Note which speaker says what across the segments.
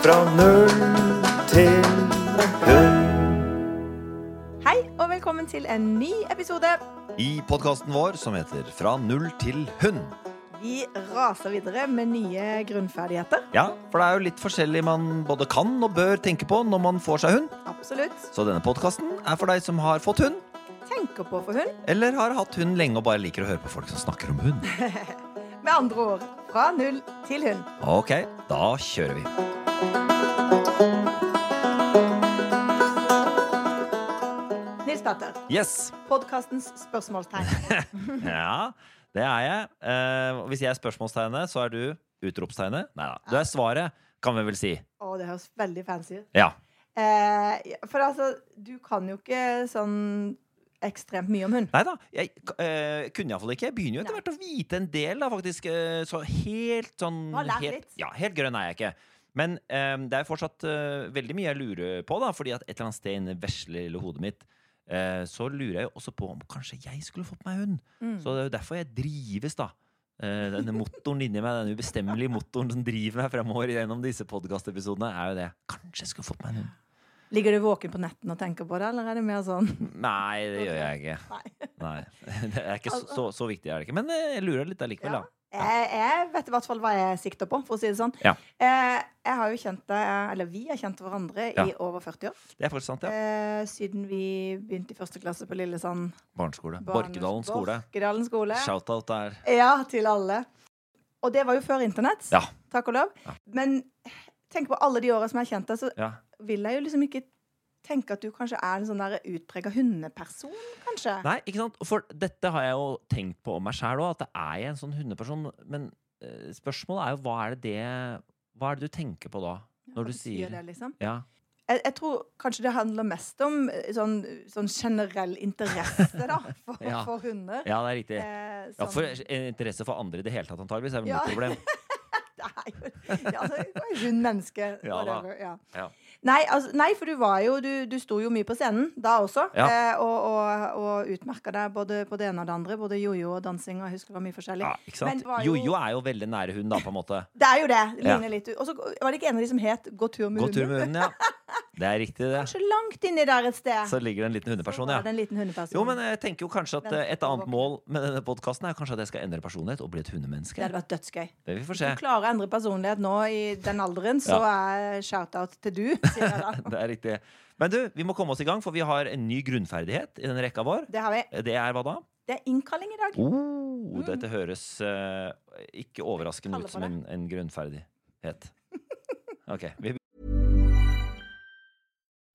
Speaker 1: Fra null til hund.
Speaker 2: Hei, og velkommen til en ny episode.
Speaker 3: I podkasten vår som heter Fra null til hund.
Speaker 2: Vi raser videre med nye grunnferdigheter.
Speaker 3: Ja, for det er jo litt forskjellig man både kan og bør tenke på når man får seg hund.
Speaker 2: Absolutt.
Speaker 3: Så denne podkasten er for deg som har fått hund,
Speaker 2: Tenker på for hund.
Speaker 3: eller har hatt hund lenge og bare liker å høre på folk som snakker om hund.
Speaker 2: Med andre ord fra null til hund.
Speaker 3: Ok, da kjører vi.
Speaker 2: Nils Petter,
Speaker 3: Yes.
Speaker 2: podkastens spørsmålstegn.
Speaker 3: Ja, det er jeg. Eh, hvis jeg er spørsmålstegnet, så er du utropstegnet. Nei da. Du er svaret, kan vi vel si.
Speaker 2: Å, det høres veldig fancy ut.
Speaker 3: Ja.
Speaker 2: Eh, for altså, du kan jo ikke sånn ekstremt mye om hund.
Speaker 3: Nei da. Jeg uh, kunne iallfall ikke. Jeg begynner jo etter hvert å vite en del, da, faktisk. Uh, så helt sånn helt. Ja, helt grønn er jeg ikke. Men um, det er fortsatt uh, veldig mye jeg lurer på, da, fordi at et eller annet sted inni vesle lille hodet mitt så lurer jeg også på om kanskje jeg skulle fått meg hund.
Speaker 2: Mm.
Speaker 3: Så det er jo derfor jeg drives, da. Denne motoren inni meg, den ubestemmelige motoren som driver meg fremover gjennom disse podkastepisodene, er jo det. Kanskje jeg skulle fått meg en hund.
Speaker 2: Ligger du våken på netten og tenker på det, eller er det mer sånn
Speaker 3: Nei, det gjør jeg ikke.
Speaker 2: Nei.
Speaker 3: Nei, Det er ikke så, så, så viktig, er det ikke. Men eh, jeg lurer litt allikevel, da.
Speaker 2: Jeg, jeg vet i hvert fall hva jeg sikter på, for å si det sånn.
Speaker 3: Ja.
Speaker 2: Eh, jeg har jo kjent deg, eller vi har kjent hverandre
Speaker 3: Ja.
Speaker 2: i over 40 år.
Speaker 3: Det er faktisk sant, ja.
Speaker 2: Eh, siden vi begynte i første klasse på Lillesand.
Speaker 3: Barneskole.
Speaker 2: barne-
Speaker 3: Borkedalen skole.
Speaker 2: Borkedalen skole.
Speaker 3: Shout-out der.
Speaker 2: Ja, til alle. Og det var jo før internett,
Speaker 3: Ja.
Speaker 2: takk og lov.
Speaker 3: Ja.
Speaker 2: Men tenk på alle de åra som jeg har kjent deg, så
Speaker 3: Ja.
Speaker 2: Vil jeg jo liksom ikke tenke at du kanskje er en sånn der utprega hundeperson, kanskje.
Speaker 3: Nei, ikke sant? For dette har jeg jo tenkt på om meg sjæl òg, at det er jeg en sånn hundeperson. Men uh, spørsmålet er jo hva er det det Hva er det du tenker på da? Når du sier
Speaker 2: det, liksom.
Speaker 3: Ja.
Speaker 2: Jeg, jeg tror kanskje det handler mest om eh, sånn, sånn generell interesse da, for,
Speaker 3: Ja.
Speaker 2: for hunder.
Speaker 3: ja, det er riktig.
Speaker 2: Eh,
Speaker 3: Ja, for interesse for andre i det hele tatt, antageligvis, er vel
Speaker 2: Ja.
Speaker 3: mitt problem.
Speaker 2: det er jo ja, altså, hund, menneske whatever, ja. Nei, altså, nei, for du var jo Du, du sto jo mye på scenen da også.
Speaker 3: Ja.
Speaker 2: Eh, og og, og utmerka deg både på det ene og det andre. Både jojo og dansing. Og jeg husker det var mye forskjellig.
Speaker 3: Ja, ikke sant?
Speaker 2: var jo-
Speaker 3: Jojo er jo veldig nære hund, da, på en måte.
Speaker 2: Det er jo det.
Speaker 3: Ja.
Speaker 2: Litt. Og så var det ikke en av de som het 'Gå tur med
Speaker 3: Gå tur med hunden, ja. Det er riktig, det.
Speaker 2: Kanskje langt inni der et sted.
Speaker 3: Så ligger det en liten hundeperson, ja.
Speaker 2: en liten hundeperson.
Speaker 3: Jo, men jeg tenker jo kanskje at eh, et annet mål med denne podkasten er kanskje at jeg skal endre personlighet og bli et hundemenneske.
Speaker 2: Det hadde vært dødsgøy.
Speaker 3: Det vi får
Speaker 2: Hvis
Speaker 3: se.
Speaker 2: du klarer å endre personlighet nå i den alderen, så er shout-out til du, sier jeg da.
Speaker 3: Det er riktig. Men du, vi må komme oss i gang, for vi har en ny grunnferdighet i denne rekka vår.
Speaker 2: Det har vi.
Speaker 3: Det er hva da?
Speaker 2: Det er innkalling i dag.
Speaker 3: Oh, dette høres uh, ikke overraskende ut som en, en grunnferdighet. Ok, vi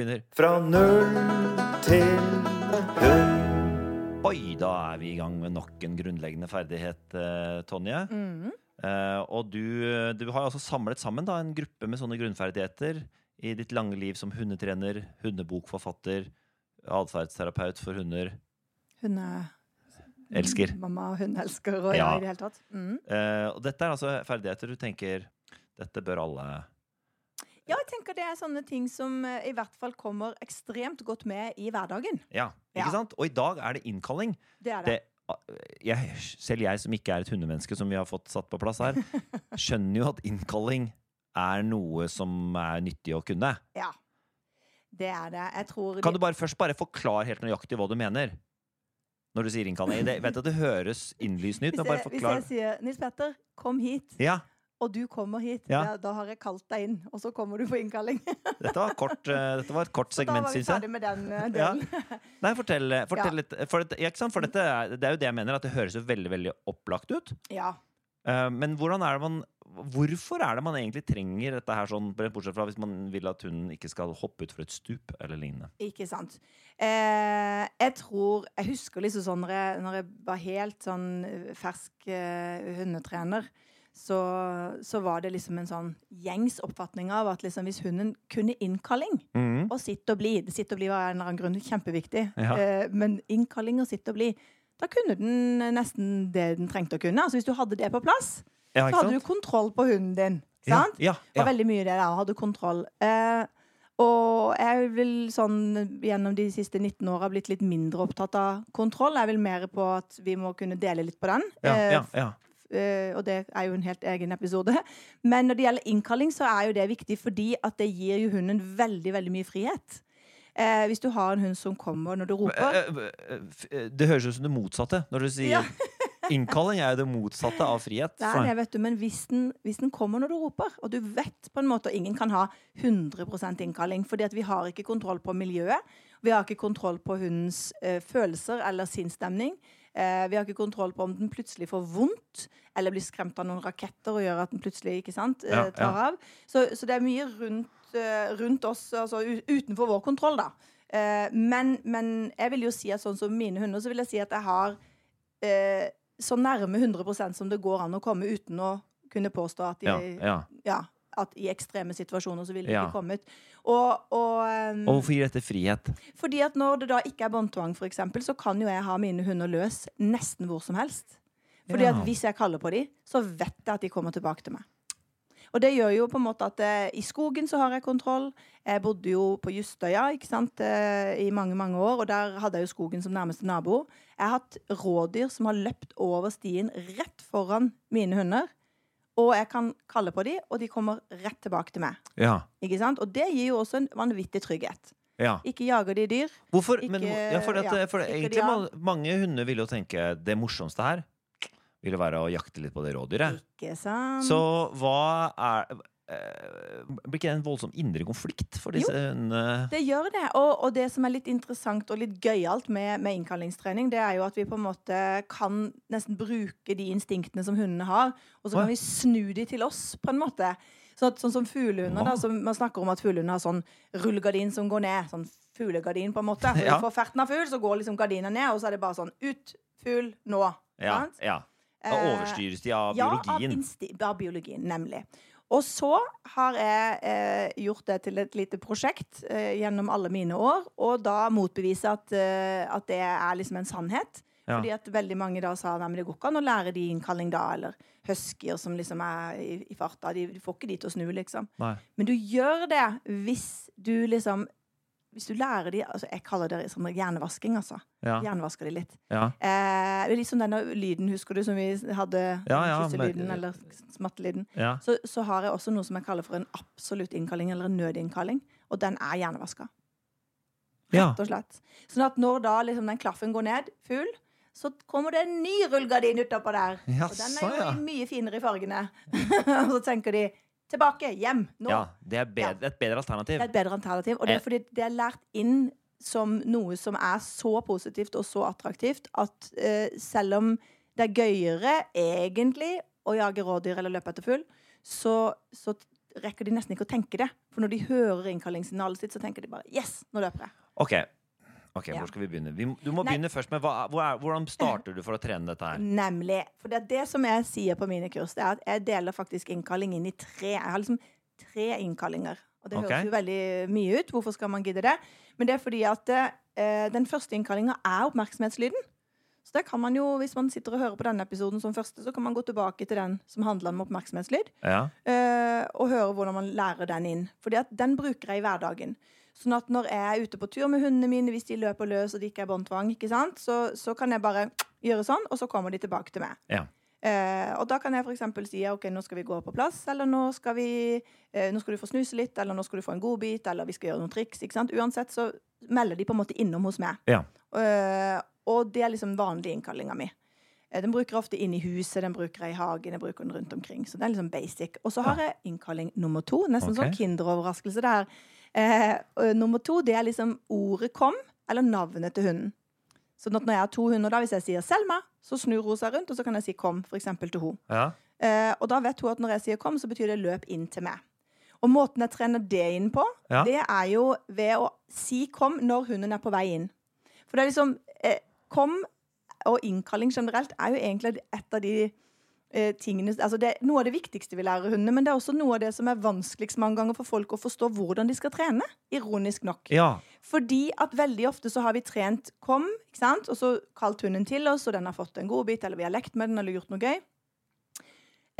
Speaker 3: Begynner.
Speaker 1: Fra null til hund.
Speaker 3: Oi, da er vi i gang med nok en grunnleggende ferdighet, eh, Tonje.
Speaker 2: Mm.
Speaker 3: Eh, og du, du har altså samlet sammen da, en gruppe med sånne grunnferdigheter i ditt lange liv som hundetrener, hundebokforfatter, atferdsterapeut for hunder.
Speaker 2: Hunde...
Speaker 3: Elsker.
Speaker 2: Mamma og hundeelsker og ja, i det hele tatt. Mm.
Speaker 3: Eh, og dette er altså ferdigheter du tenker dette bør alle
Speaker 2: Ja, jeg tenker det er sånne ting som eh, i hvert fall kommer ekstremt godt med i hverdagen.
Speaker 3: Ja, ikke
Speaker 2: Ja.
Speaker 3: sant? Og i dag er det innkalling.
Speaker 2: Det er det.
Speaker 3: det jeg, selv jeg som ikke er et hundemenneske, som vi har fått satt på plass her, skjønner jo at innkalling er noe som er nyttig å kunne.
Speaker 2: Ja. Det er det. Jeg tror
Speaker 3: Kan du bare først bare forklare helt nøyaktig hva du mener? Når du sier innkalling. Jeg vet at det høres innlysende ut, men bare
Speaker 2: jeg, hvis jeg sier 'Nils Petter, kom hit',
Speaker 3: Ja,
Speaker 2: og du kommer hit,
Speaker 3: Ja.
Speaker 2: da, da har jeg kalt deg inn, og så kommer du på innkalling.
Speaker 3: dette var, kort, uh, dette var et kort
Speaker 2: da var vi ferdig med den
Speaker 3: Ja.
Speaker 2: delen.
Speaker 3: Nei, fortell, eh, fortell
Speaker 2: Ja.
Speaker 3: litt. For, dette, for dette, det er jo det jeg mener, at det høres jo veldig veldig opplagt ut.
Speaker 2: Ja.
Speaker 3: Uh, men hvordan er det man Hvorfor er det man egentlig trenger dette her sånn, bortsett fra hvis man vil at hunden ikke skal hoppe utfor et stup eller lignende?
Speaker 2: Ikke sant. Jeg tror Jeg husker liksom sånn når jeg, når jeg var helt sånn fersk hundetrener, så, så var det liksom en sånn gjengs oppfatning av at liksom hvis hunden kunne innkalling
Speaker 3: Mhm.
Speaker 2: og sitte og bli Det sitte og bli var av en eller annen grunn kjempeviktig.
Speaker 3: Ja.
Speaker 2: Eh, men innkalling og sitte og bli, da kunne den nesten det den trengte å kunne. Altså Hvis du hadde det på plass,
Speaker 3: Ja,
Speaker 2: så hadde du kontroll på hunden din. Sant?
Speaker 3: ja, og
Speaker 2: veldig mye det der. Hadde kontroll. Eh, og jeg vil sånn gjennom de siste 19 åra blitt litt mindre opptatt av kontroll. Jeg vil mer på at vi må kunne dele litt på den.
Speaker 3: ja,
Speaker 2: Eh,
Speaker 3: ja, ja.
Speaker 2: Eh, og det er jo en helt egen episode. Men når det gjelder innkalling, så er jo det viktig fordi at det gir jo hunden veldig, veldig mye frihet. Eh, hvis du har en hund som kommer når du roper.
Speaker 3: Eh, eh, Det høres ut som det motsatte når du sier
Speaker 2: Ja.
Speaker 3: Innkalling er jo det motsatte av frihet.
Speaker 2: Det er det, vet du, men hvis den, hvis den kommer når du roper, og du vet på en måte Og ingen kan ha 100% innkalling, fordi at vi har ikke kontroll på miljøet. Vi har ikke kontroll på hundens eh, følelser eller sinnsstemning. Eh, vi har ikke kontroll på om den plutselig får vondt, eller blir skremt av noen raketter og gjør at den plutselig ikke sant, eh,
Speaker 3: Ja,
Speaker 2: tar av. Så, så det er mye rundt, eh, rundt oss, altså utenfor vår kontroll, da. Eh, men, men jeg vil jo si at sånn som mine hunder, så vil jeg si at jeg har eh, så nærme 100% som det går an å komme uten å kunne påstå at de
Speaker 3: ja,
Speaker 2: at i ekstreme situasjoner så ville de
Speaker 3: Ja.
Speaker 2: ikke kommet. Og, og, um,
Speaker 3: Og hvorfor gir dette frihet?
Speaker 2: fordi at når det da ikke er båndtvang, eksempel, så kan jo jeg ha mine hunder løs nesten hvor som helst. Fordi
Speaker 3: Ja.
Speaker 2: at hvis jeg kaller på dem, så vet jeg at de kommer tilbake til meg. Og det gjør jo på en måte at eh, i skogen så har jeg kontroll. Jeg bodde jo på Justøya ikke sant, eh, i mange mange år, og der hadde jeg jo skogen som nærmeste nabo. Jeg har hatt rådyr som har løpt over stien rett foran mine hunder. Og jeg kan kalle på dem, og de kommer rett tilbake til meg.
Speaker 3: Ja.
Speaker 2: Ikke sant? Og det gir jo også en vanvittig trygghet.
Speaker 3: ja.
Speaker 2: Ikke jager de dyr.
Speaker 3: Hvorfor?
Speaker 2: Ikke-
Speaker 3: men, ja, for dette,
Speaker 2: ja,
Speaker 3: for egentlig
Speaker 2: de
Speaker 3: mange hunder vil jo tenke det morsomste her vil være å jakte litt på det rådyret.
Speaker 2: Ikke sant?
Speaker 3: Så hva er eh, Blir ikke det en voldsom indre konflikt for disse hundene?
Speaker 2: Det gjør det. Og, og det som er litt interessant og litt gøyalt med, med innkallingstrening, det er jo at vi på en måte kan nesten bruke de instinktene som hundene har, og så
Speaker 3: ja.
Speaker 2: kan vi snu de til oss, på en måte. Sånn, at, sånn som fuglehunder. da, som Man snakker om at fuglehunder har sånn rullegardin som går ned. Sånn fuglegardin, på en måte.
Speaker 3: Ja.
Speaker 2: For ferten av fugl så går liksom gardina ned, og så er det bare sånn ut, fugl, nå.
Speaker 3: Ja,
Speaker 2: Sant?
Speaker 3: ja. Da
Speaker 2: Eh,
Speaker 3: overstyres de av
Speaker 2: Ja,
Speaker 3: biologien.
Speaker 2: av, av biologien, nemlig. Og så har jeg eh, gjort det til et lite prosjekt eh, gjennom alle mine år, og da motbevise at, eh, at det er liksom en sannhet.
Speaker 3: Ja.
Speaker 2: Fordi at veldig mange da sa at det går ikke an å lære de innkalling da, eller huskyer som liksom er i, i farta. De, de får ikke de til å snu, liksom.
Speaker 3: Nei.
Speaker 2: Men du gjør det hvis du liksom Hvis du lærer de altså Jeg kaller det som hjernevasking, altså.
Speaker 3: Ja.
Speaker 2: Hjernevasker de litt.
Speaker 3: Ja.
Speaker 2: Eh, det er litt som denne lyden, husker du, som vi hadde?
Speaker 3: Ja, ja,
Speaker 2: Kysselyden,
Speaker 3: men-
Speaker 2: eller smattelyden.
Speaker 3: Ja.
Speaker 2: Så, så har jeg også noe som jeg kaller for en absolutt innkalling, eller en nødinnkalling. Og den er hjernevaska. Rett og slett. Sånn at når da liksom den klaffen går ned, full, så kommer det en ny rullegardin utapå der. Og den er jo mye finere i fargene. og så tenker de tilbake, hjem, nå.
Speaker 3: ja. Det er bedre, er et bedre alternativ.
Speaker 2: Det er et bedre alternativ. Og det
Speaker 3: Eh.
Speaker 2: er fordi det er lært inn som noe som er så positivt og så attraktivt at uh, selv om det er gøyere egentlig å jage rådyr eller løpe etter fugl, så, så rekker de nesten ikke å tenke det. For når de hører innkallingssignalet sitt, så tenker de bare Yes, nå løper jeg.
Speaker 3: Ok, Ok. Hvor skal vi begynne? Vi, du må
Speaker 2: Nei.
Speaker 3: begynne først med hva, hvor er, Hvordan starter du for å trene dette her?
Speaker 2: Nemlig. For det, det som jeg sier på mine kurs, det er at jeg deler faktisk innkalling inn i tre. Jeg har liksom tre innkallinger. Og det
Speaker 3: okay.
Speaker 2: høres jo veldig mye ut. Hvorfor skal man gidde det? Men det er fordi at eh, den første innkallinga er oppmerksomhetslyden. Så det kan man jo, hvis man sitter og hører på denne episoden som første, så kan man gå tilbake til den som handler om oppmerksomhetslyd,
Speaker 3: Ja.
Speaker 2: eh, og høre hvordan man lærer den inn. Fordi at den bruker jeg i hverdagen. Sånn at når jeg er ute på tur med hundene mine, hvis de løper løs og det ikke er båndtvang, så, så kan jeg bare gjøre sånn, og så kommer de tilbake til meg.
Speaker 3: Ja.
Speaker 2: Eh, og da kan jeg f.eks. si ok, nå skal vi gå på plass, eller nå skal, vi, eh, nå skal du få snuse litt, eller nå skal du få en godbit, eller vi skal gjøre noen triks. Uansett så melder de på en måte innom hos meg.
Speaker 3: Ja.
Speaker 2: Eh, og det er liksom vanlig innkallinga mi. Eh, Den bruker jeg ofte inn i huset, den bruker jeg i hagen, jeg bruker den rundt omkring. Så det er liksom basic. Og så har jeg innkalling nummer to. Nesten
Speaker 3: okay.
Speaker 2: sånn kinderoverraskelse det her. Eh, nummer to, det er liksom ordet 'kom', eller navnet til hunden. Så når jeg har to hunder, da, hvis jeg sier 'Selma', så snur hun seg rundt, og så kan jeg si 'kom', eksempel til henne.
Speaker 3: Ja.
Speaker 2: Eh, og da vet hun at når jeg sier 'kom', så betyr det løp inn til meg. Og måten jeg trener det inn på,
Speaker 3: Ja.
Speaker 2: det er jo ved å si 'kom' når hunden er på vei inn. For det er liksom eh, 'kom' og innkalling generelt er jo egentlig et av de eh, tingene altså det Noe av det viktigste vi lærer hundene, men det er også noe av det som er vanskeligst mange ganger for folk å forstå hvordan de skal trene. Ironisk nok.
Speaker 3: Ja.
Speaker 2: Fordi at veldig ofte så har vi trent kom, ikke sant? og så kalt hunden til oss, og den har fått en godbit, eller vi har lekt med den, eller gjort noe gøy.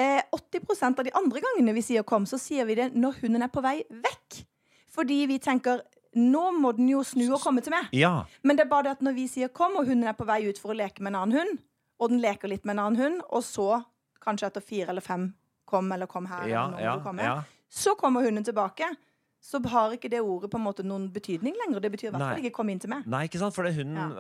Speaker 2: Eh, 80% av de andre gangene vi sier kom, så sier vi det når hunden er på vei vekk. Fordi vi tenker nå må den jo snu og komme til meg.
Speaker 3: ja.
Speaker 2: Men det er bare det at når vi sier kom, og hunden er på vei ut for å leke med en annen hund, og den leker litt med en annen hund, og så, kanskje etter fire eller fem, kom eller kom her,
Speaker 3: Ja,
Speaker 2: eller
Speaker 3: ja,
Speaker 2: kom
Speaker 3: her.
Speaker 2: så kommer hunden tilbake. Så har ikke det ordet på en måte noen betydning lenger. Det betyr i hvert fall ikke 'kom inn til meg'.
Speaker 3: Nei, ikke sant? For det hunden,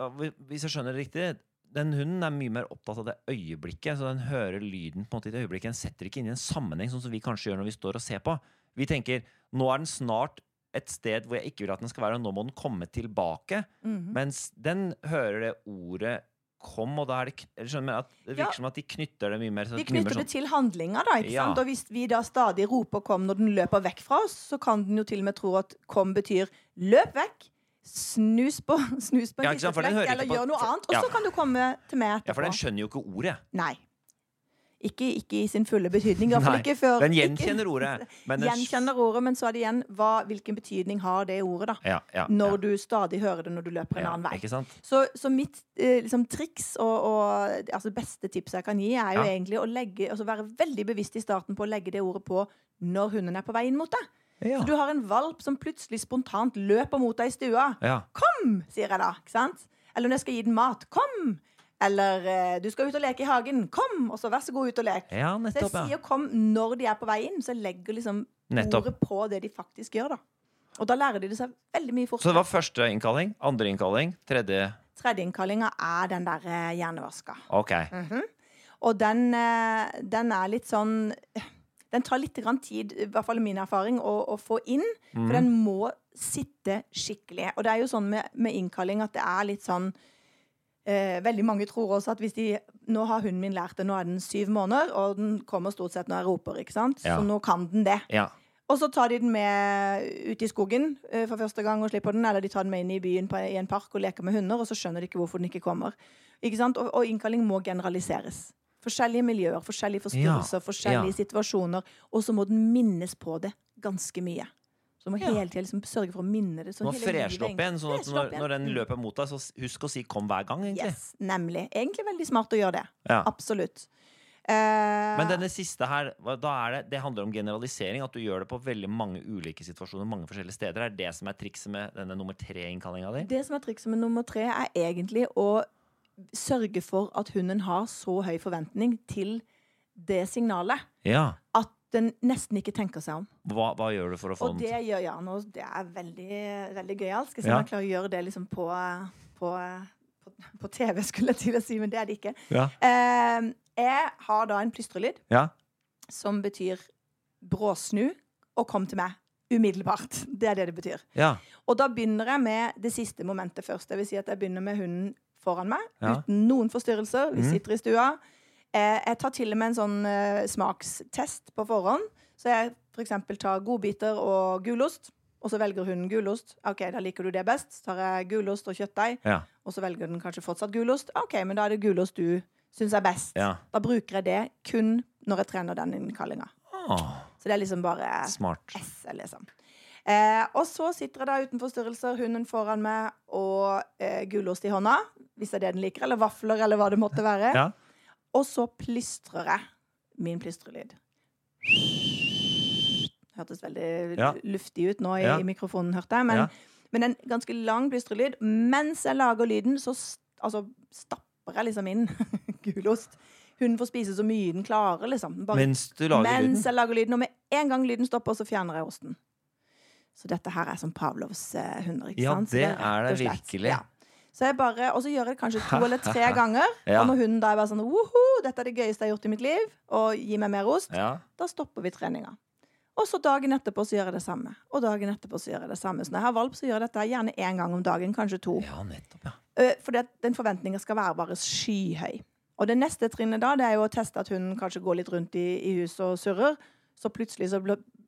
Speaker 3: hvis jeg skjønner det riktig den hunden er mye mer opptatt av det øyeblikket. Så den hører lyden på en måte i det øyeblikket. Den setter ikke inn i en sammenheng, sånn som vi kanskje gjør når vi står og ser på. Vi tenker nå er den snart et sted hvor jeg ikke vil at den skal være, og nå må den komme tilbake.
Speaker 2: Mhm.
Speaker 3: Mens den hører det ordet 'kom', og da er det eller skjønner at Det virker
Speaker 2: Ja.
Speaker 3: som at de knytter det mye mer. så
Speaker 2: De
Speaker 3: det
Speaker 2: knytter det
Speaker 3: sånn-
Speaker 2: til handlinger, da. ikke
Speaker 3: Ja.
Speaker 2: sant? Og hvis vi da stadig roper 'kom' når den løper vekk fra oss, så kan den jo til og med tro at 'kom' betyr 'løp vekk'. Snus på, snus på en
Speaker 3: Ja, sant, hører
Speaker 2: eller
Speaker 3: på-
Speaker 2: gjør noe annet. Og så kan du komme til meg
Speaker 3: Ja, for den skjønner jo ikke ordet.
Speaker 2: Nei. Ikke, ikke i sin fulle betydning.
Speaker 3: Nei,
Speaker 2: ikke før
Speaker 3: Den
Speaker 2: ikke-
Speaker 3: gjenkjenner ordet. Men
Speaker 2: Gjenkjenner ordet, men så er det igjen hva, hvilken betydning har det ordet, da?
Speaker 3: Ja, ja,
Speaker 2: Når
Speaker 3: ja.
Speaker 2: du stadig hører det når du løper en annen vei.
Speaker 3: Ikke?
Speaker 2: Så, så mitt eh, liksom, triks og, og altså, beste tips jeg kan gi, er jo egentlig å legge, altså, være veldig bevisst i starten på å legge det ordet på når hunden er på vei inn mot deg. Så du har en valp som plutselig spontant løper mot deg i stua. Kom, sier jeg da. ikke sant? Eller når jeg skal gi den mat. Kom! Eller eh, du skal ut og leke i hagen. Kom! Og så vær så god, ut og lek.
Speaker 3: ja,
Speaker 2: Så jeg sier kom når de er på vei inn, så jeg legger liksom
Speaker 3: Nettopp.
Speaker 2: ordet på det de faktisk gjør, da. Og da lærer de det seg veldig mye
Speaker 3: Så det var første innkalling, andre innkalling, tredje
Speaker 2: Tredje innkallinga er den der Okay. hjernevaska.
Speaker 3: Ok.
Speaker 2: Og den, eh, den er litt sånn Den tar litt grann tid, i hvert fall min erfaring, å, å få inn.
Speaker 3: Mm.
Speaker 2: For den må sitte skikkelig. Og det er jo sånn med, med innkalling at det er litt sånn eh, Veldig mange tror også at hvis de Nå har hunden min lært det, nå er den syv måneder, og den kommer stort sett når jeg roper, ikke sant?
Speaker 3: Ja.
Speaker 2: Så nå kan den det.
Speaker 3: Ja.
Speaker 2: Og så tar de den med ut i skogen eh, for første gang og slipper den, eller de tar den med inn i byen på, i en park og leker med hunder, og så skjønner de ikke hvorfor den ikke kommer. Ikke? Og, og innkalling må generaliseres. Forskjellige miljøer, forskjellige forstyrrelser, forskjellige
Speaker 3: ja.
Speaker 2: situasjoner. Og så må den minnes på det ganske mye. Så du må hele tiden liksom sørge for å minne det. så
Speaker 3: Må freshe opp igjen, sånn at når, når den
Speaker 2: Mm.
Speaker 3: løper mot deg, så husk å si 'kom' hver gang, egentlig.
Speaker 2: Yes, nemlig. Egentlig veldig smart å gjøre det.
Speaker 3: Ja.
Speaker 2: Absolutt. Uh,
Speaker 3: Men denne siste her, da er det, det handler om generalisering. At du gjør det på veldig mange ulike situasjoner mange forskjellige steder. Er det det som er trikset med denne nummer tre-innkallinga di?
Speaker 2: Det som er trikset med nummer tre, er egentlig å sørge for at hunden har så høy forventning til det signalet
Speaker 3: Ja.
Speaker 2: at den nesten ikke tenker seg om.
Speaker 3: Hva, hva gjør du for å få
Speaker 2: Og
Speaker 3: den
Speaker 2: det gjør Jan, og det er veldig, veldig gøyalt. Skal se
Speaker 3: Ja.
Speaker 2: om jeg klarer å gjøre det liksom på, på, på, på TV, skulle jeg til å si, men det er det ikke.
Speaker 3: Ja.
Speaker 2: Eh, jeg har da en plystrelyd
Speaker 3: Ja.
Speaker 2: som betyr bråsnu og kom til meg umiddelbart. Det er det det betyr.
Speaker 3: ja.
Speaker 2: Og da begynner jeg med det siste momentet først. Det vil si at jeg begynner med hunden foran meg,
Speaker 3: Ja.
Speaker 2: uten noen forstyrrelser. Vi
Speaker 3: Mhm.
Speaker 2: sitter i stua. Eh, jeg tar til og med en sånn eh, smakstest på forhånd. Så jeg f.eks. tar godbiter og gulost, og så velger hun gulost. OK, da liker du det best. Så tar jeg gulost og kjøttdeig,
Speaker 3: Ja.
Speaker 2: og så velger den kanskje fortsatt gulost. OK, men da er det gulost du syns er best.
Speaker 3: ja.
Speaker 2: Da bruker jeg det kun når jeg trener den innkallinga.
Speaker 3: Åh,
Speaker 2: Så det er liksom bare
Speaker 3: smart.
Speaker 2: S, liksom. Eh, og så sitter jeg da uten forstyrrelser, hunden foran meg og eh, gulost i hånda, hvis det er det den liker, eller vafler, eller hva det måtte være.
Speaker 3: Ja.
Speaker 2: Og så plystrer jeg min plystrelyd. Hørtes veldig
Speaker 3: Ja.
Speaker 2: luftig ut nå i,
Speaker 3: Ja.
Speaker 2: i mikrofonen, hørte jeg. Men,
Speaker 3: Ja.
Speaker 2: men en ganske lang plystrelyd. Mens jeg lager lyden, så st altså, stapper jeg liksom inn gulost. Hunden får spise så mye den klarer, liksom. Bare
Speaker 3: Mens du lager
Speaker 2: mens
Speaker 3: lyden.
Speaker 2: jeg lager lyden. Og med en gang lyden stopper, så fjerner jeg osten. Så dette her er som Pavlovs eh, hunder. ikke
Speaker 3: Ja,
Speaker 2: sant? Ja,
Speaker 3: det er det virkelig.
Speaker 2: Ja. Så jeg bare, og så gjør jeg det kanskje to eller tre ganger.
Speaker 3: Ja.
Speaker 2: Og når hunden da er bare sånn Woho, dette er det gøyeste jeg har gjort i mitt liv, og gi meg mer ost,
Speaker 3: Ja.
Speaker 2: da stopper vi treninga. Og så dagen etterpå så gjør jeg det samme. Og dagen etterpå så gjør jeg det samme. Så når jeg har valp, så gjør jeg dette gjerne én gang om dagen, kanskje to.
Speaker 3: ja, nettopp, ja.
Speaker 2: For Fordi den forventninga skal være bare skyhøy. Og det neste trinnet da, det er jo å teste at hunden kanskje går litt rundt i, i huset og surrer. Så plutselig så,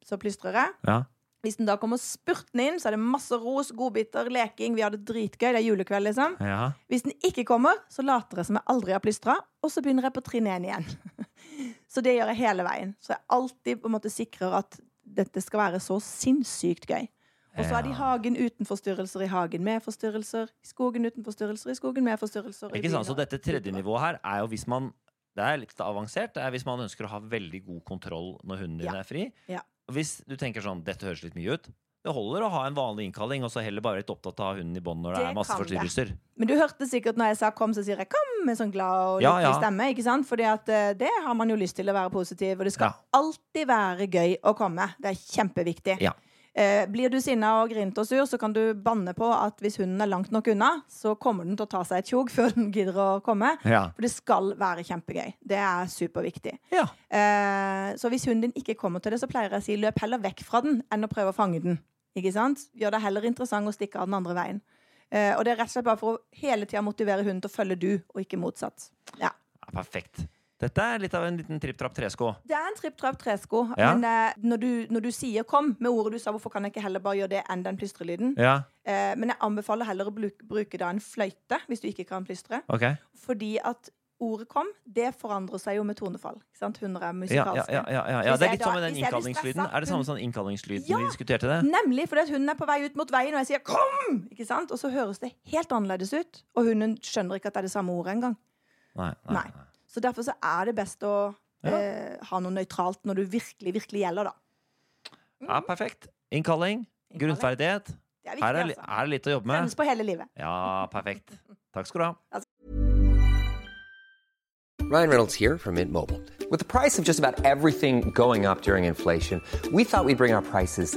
Speaker 2: så plystrer jeg.
Speaker 3: ja.
Speaker 2: Hvis den da kommer spurtende inn, så er det masse ros, godbiter, leking. Vi har det dritgøy. Det er julekveld, liksom.
Speaker 3: ja.
Speaker 2: Hvis den ikke kommer, så later jeg som jeg aldri har plystra, og så begynner jeg på trinn én igjen. Så det gjør jeg hele veien. Så jeg alltid på en måte sikrer at dette skal være så sinnssykt gøy. Og så er det i hagen uten forstyrrelser, i hagen med forstyrrelser, i skogen uten forstyrrelser, i skogen med forstyrrelser.
Speaker 3: Ikke sant? Så dette tredje nivået her er jo hvis man Det er litt avansert. Det er hvis man ønsker å ha veldig god kontroll når hunden din
Speaker 2: Ja.
Speaker 3: er fri.
Speaker 2: Ja.
Speaker 3: Hvis du tenker sånn Dette høres litt mye ut. Det holder å ha en vanlig innkalling, og så heller bare litt opptatt av hunden i bånd når det,
Speaker 2: Det
Speaker 3: er masse forstyrrelser.
Speaker 2: Men du hørte sikkert når jeg sa 'kom', så sier jeg 'kom' med sånn glad og lykkelig
Speaker 3: ja.
Speaker 2: stemme. ikke sant? Fordi at eh, det har man jo lyst til å være positiv, og det skal
Speaker 3: Ja.
Speaker 2: alltid være gøy å komme. Det er kjempeviktig.
Speaker 3: Ja.
Speaker 2: Eh, blir du sinna og grint og sur, så kan du banne på at hvis hunden er langt nok unna, så kommer den til å ta seg et tjog før den gidder å komme.
Speaker 3: Ja.
Speaker 2: For det skal være kjempegøy. Det er superviktig.
Speaker 3: Ja.
Speaker 2: Eh, så hvis hunden din ikke kommer til det, så pleier jeg å si løp heller vekk fra den enn å prøve å fange den. Ikke sant? Gjør det heller interessant å stikke av den andre veien. Eh, og det er rett og slett bare for å hele tida motivere hunden til å følge du, og ikke motsatt. Ja.
Speaker 3: Ja, perfekt. Dette er litt av en liten tripp-trapp-tresko.
Speaker 2: Det er en tripp-trapp-tresko,
Speaker 3: Ja.
Speaker 2: men eh, når, du, når du sier 'kom' med ordet du sa, hvorfor kan jeg ikke heller bare gjøre det enn den plystrelyden?
Speaker 3: Ja,
Speaker 2: Eh, men jeg anbefaler heller å bruke, bruke da en fløyte hvis du ikke kan plystre.
Speaker 3: ok.
Speaker 2: Fordi at ordet 'kom' det forandrer seg jo med tonefall. Ikke sant? Hunder er musikalske.
Speaker 3: ja, ja, ja, det er litt som med den innkallingslyden. Er det samme
Speaker 2: som
Speaker 3: den innkallingslyden vi diskuterte det?
Speaker 2: Nemlig fordi at hunden er på vei ut mot veien, og jeg sier 'kom!' Ikke sant? Og så høres det helt annerledes ut. Og hunden skjønner ikke at det er det samme ordet engang.
Speaker 3: Nei. nei,
Speaker 2: Nei. Så derfor så er det best å
Speaker 3: Ja.
Speaker 2: eh, ha noe nøytralt når du virkelig, virkelig gjelder, da.
Speaker 3: Ja, perfekt. Innkalling.
Speaker 2: Innkalling.
Speaker 3: Grunnferdighet.
Speaker 2: Det er
Speaker 3: Her er,
Speaker 2: altså.
Speaker 3: er det litt å jobbe med.
Speaker 2: Sendes på hele livet.
Speaker 3: Ja, perfekt. Takk skal du ha.
Speaker 4: Ryan Reynolds here from Mint Mobile. With the price of just about everything going up during inflation, we thought we'd bring our prices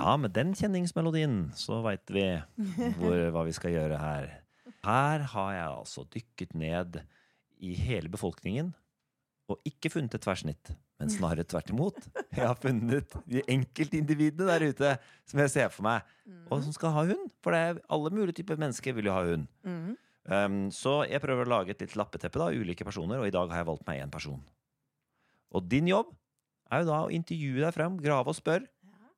Speaker 3: Ja, med den kjenningsmelodien så veit vi hvor, hva vi skal gjøre her. Her har jeg altså dykket ned i hele befolkningen og ikke funnet et tverrsnitt, men snarere tvert imot. Jeg har funnet de enkeltindividene der ute som jeg ser for meg, og som skal ha hund. For det alle mulige typer mennesker vil jo ha hund. Um, så jeg prøver å lage et litt lappeteppe da, ulike personer, og i dag har jeg valgt meg én person. Og din jobb er jo da å intervjue deg frem, grave og spørre.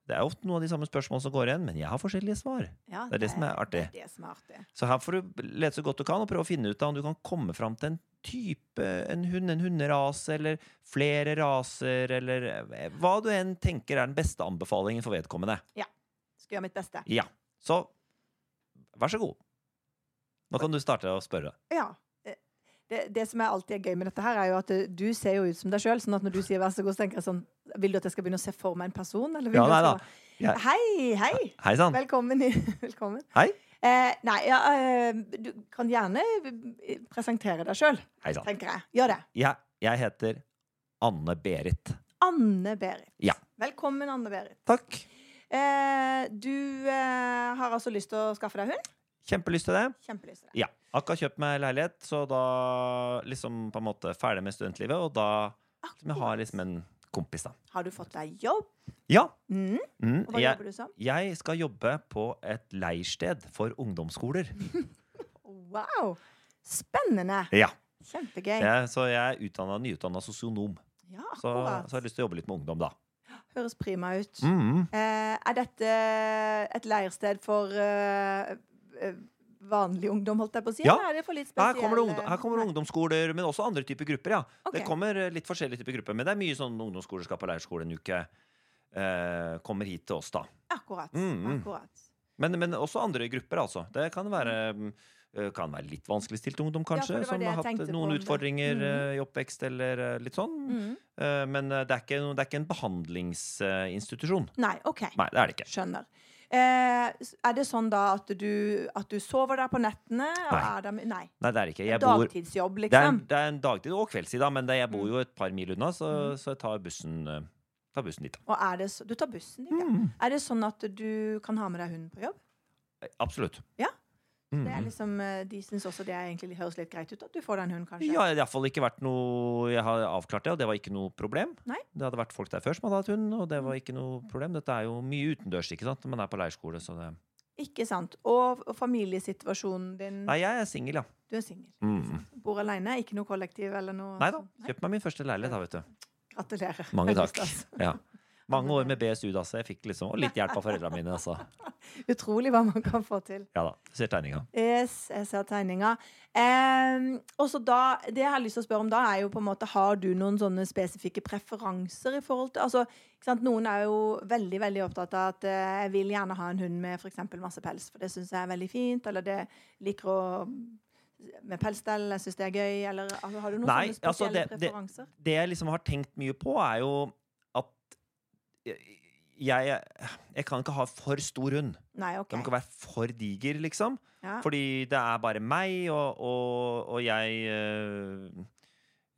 Speaker 3: Det er ofte noen av de samme spørsmålene som går igjen, men jeg har forskjellige svar.
Speaker 2: Ja,
Speaker 3: Det er det som er artig.
Speaker 2: Det er det som er artig.
Speaker 3: Så her får du lete så godt du kan og prøve å finne ut av om du kan komme fram til en type, en hund, en hunderase, eller flere raser, eller eh, hva du enn tenker er den beste anbefalingen for vedkommende. Ja.
Speaker 2: Skal gjøre mitt beste.
Speaker 3: Ja. Så vær så god. Nå kan du starte å spørre.
Speaker 2: Ja. Det, det som er alltid er gøy med dette, her er jo at du ser jo ut som deg sjøl. Sånn at når du sier 'vær så god', så tenker jeg sånn Vil du at jeg skal begynne å se for meg en person? Eller vil
Speaker 3: Ja,
Speaker 2: du
Speaker 3: nei da. Ja.
Speaker 2: Hei, hei!
Speaker 3: Hei sann.
Speaker 2: Velkommen. Velkommen.
Speaker 3: Hei.
Speaker 2: Eh, nei, ja, eh, du kan gjerne presentere deg sjøl, tenker jeg. Gjør det.
Speaker 3: Jeg, jeg heter Anne-Berit.
Speaker 2: Anne-Berit.
Speaker 3: Ja.
Speaker 2: Velkommen, Anne-Berit.
Speaker 3: Takk.
Speaker 2: Eh, du eh, har altså lyst til å skaffe deg hund?
Speaker 3: Kjempelyst til det.
Speaker 2: Kjempelyst til det.
Speaker 3: Ja. Akkurat kjøpt meg leilighet, så da liksom på en måte ferdig med studentlivet, og da liksom, jeg har liksom en kompis, da.
Speaker 2: Har du fått deg jobb?
Speaker 3: Ja.
Speaker 2: Mm.
Speaker 3: Mm,
Speaker 2: Og hva
Speaker 3: jeg,
Speaker 2: jobber du som?
Speaker 3: jeg skal jobbe på et leirsted for ungdomsskoler.
Speaker 2: Wow! Spennende.
Speaker 3: Ja.
Speaker 2: Kjempegøy.
Speaker 3: Jeg, så jeg er utdanna, nyutdanna sosionom.
Speaker 2: Ja,
Speaker 3: Så, så jeg har lyst til å jobbe litt med ungdom, da.
Speaker 2: Høres prima ut.
Speaker 3: Mm.
Speaker 2: Eh, er dette et leirsted for uh, vanlig ungdom, holdt jeg på å si?
Speaker 3: Ja.
Speaker 2: Eller er det for litt
Speaker 3: Her kommer, det ungdom, her kommer det ungdomsskoler, men også andre typer grupper. ja.
Speaker 2: Okay.
Speaker 3: Det kommer eh, litt forskjellige typer grupper, men det er mye sånn ungdomsskoler skal på leirskole en uke. Eh, kommer hit til oss, da.
Speaker 2: Akkurat.
Speaker 3: Mm, mm.
Speaker 2: akkurat.
Speaker 3: Men, men også andre grupper, altså. Det kan være, mm, eh, kan være litt vanskeligstilt ungdom, kanskje,
Speaker 2: ja,
Speaker 3: som har hatt noen utfordringer
Speaker 2: Mhm.
Speaker 3: eh, i oppvekst eller litt sånn.
Speaker 2: Mm.
Speaker 3: Men det er, ikke, det er ikke en behandlingsinstitusjon.
Speaker 2: Nei, OK.
Speaker 3: Nei, det er det ikke.
Speaker 2: Skjønner. Eh, er det sånn da at du, at du sover der på nettene?
Speaker 3: Nei.
Speaker 2: er der, nei.
Speaker 3: Nei, det er ikke. Jeg bor,
Speaker 2: Dagtidsjobb,
Speaker 3: det, er,
Speaker 2: liksom?
Speaker 3: det er en dagtid og kveldstid, da, men det, jeg
Speaker 2: Mm.
Speaker 3: bor jo et par mil unna, så, så jeg tar bussen, eh, tar bussen dit. da.
Speaker 2: Og det du tar bussen dit, ja.
Speaker 3: Mm.
Speaker 2: Er det sånn at du kan ha med deg hunden på jobb?
Speaker 3: Absolutt.
Speaker 2: Så det er liksom, eh, De syns også det er egentlig høres litt greit ut at du får deg en hund, kanskje.
Speaker 3: Ja, det har iallfall ikke vært noe Jeg har avklart det, og det var ikke noe problem.
Speaker 2: Nei.
Speaker 3: Det hadde vært folk der før som hadde hatt hund, og det var ikke noe problem. Dette er jo mye utendørs, ikke sant, man er på leirskole, så det
Speaker 2: Ikke sant. Og, familiesituasjonen din
Speaker 3: Nei, jeg er singel, ja.
Speaker 2: Du er singel.
Speaker 3: Mm.
Speaker 2: Bor alene, ikke noe kollektiv eller noe
Speaker 3: Nei da. Kjøpte meg min første leilighet, da, vet du.
Speaker 2: Gratulerer.
Speaker 3: Mange takk. Ja. Mange år med BSU, da, så jeg fikk liksom og litt hjelp av foreldrene mine. Altså.
Speaker 2: Utrolig hva man kan få til.
Speaker 3: Ja da. Du ser tegninga.
Speaker 2: Yes, jeg ser tegninga. Um, og så da, Det jeg har lyst til å spørre om da, er jo på en måte Har du noen sånne spesifikke preferanser i forhold til altså? Noen er jo veldig veldig opptatt av at uh, jeg vil gjerne ha en hund med f.eks. masse pels, for det syns jeg er veldig fint. Eller det liker å med pelsstell, jeg syns det er gøy. Eller altså, har du noen
Speaker 3: Nei,
Speaker 2: sånne
Speaker 3: altså,
Speaker 2: spesielle
Speaker 3: altså det-
Speaker 2: preferanser?
Speaker 3: Det jeg liksom har tenkt mye på, er jo jeg, jeg kan ikke ha for stor hund.
Speaker 2: Nei, OK.
Speaker 3: Den må ikke være for diger, liksom.
Speaker 2: Ja.
Speaker 3: Fordi det er bare meg, og, og, og jeg øh,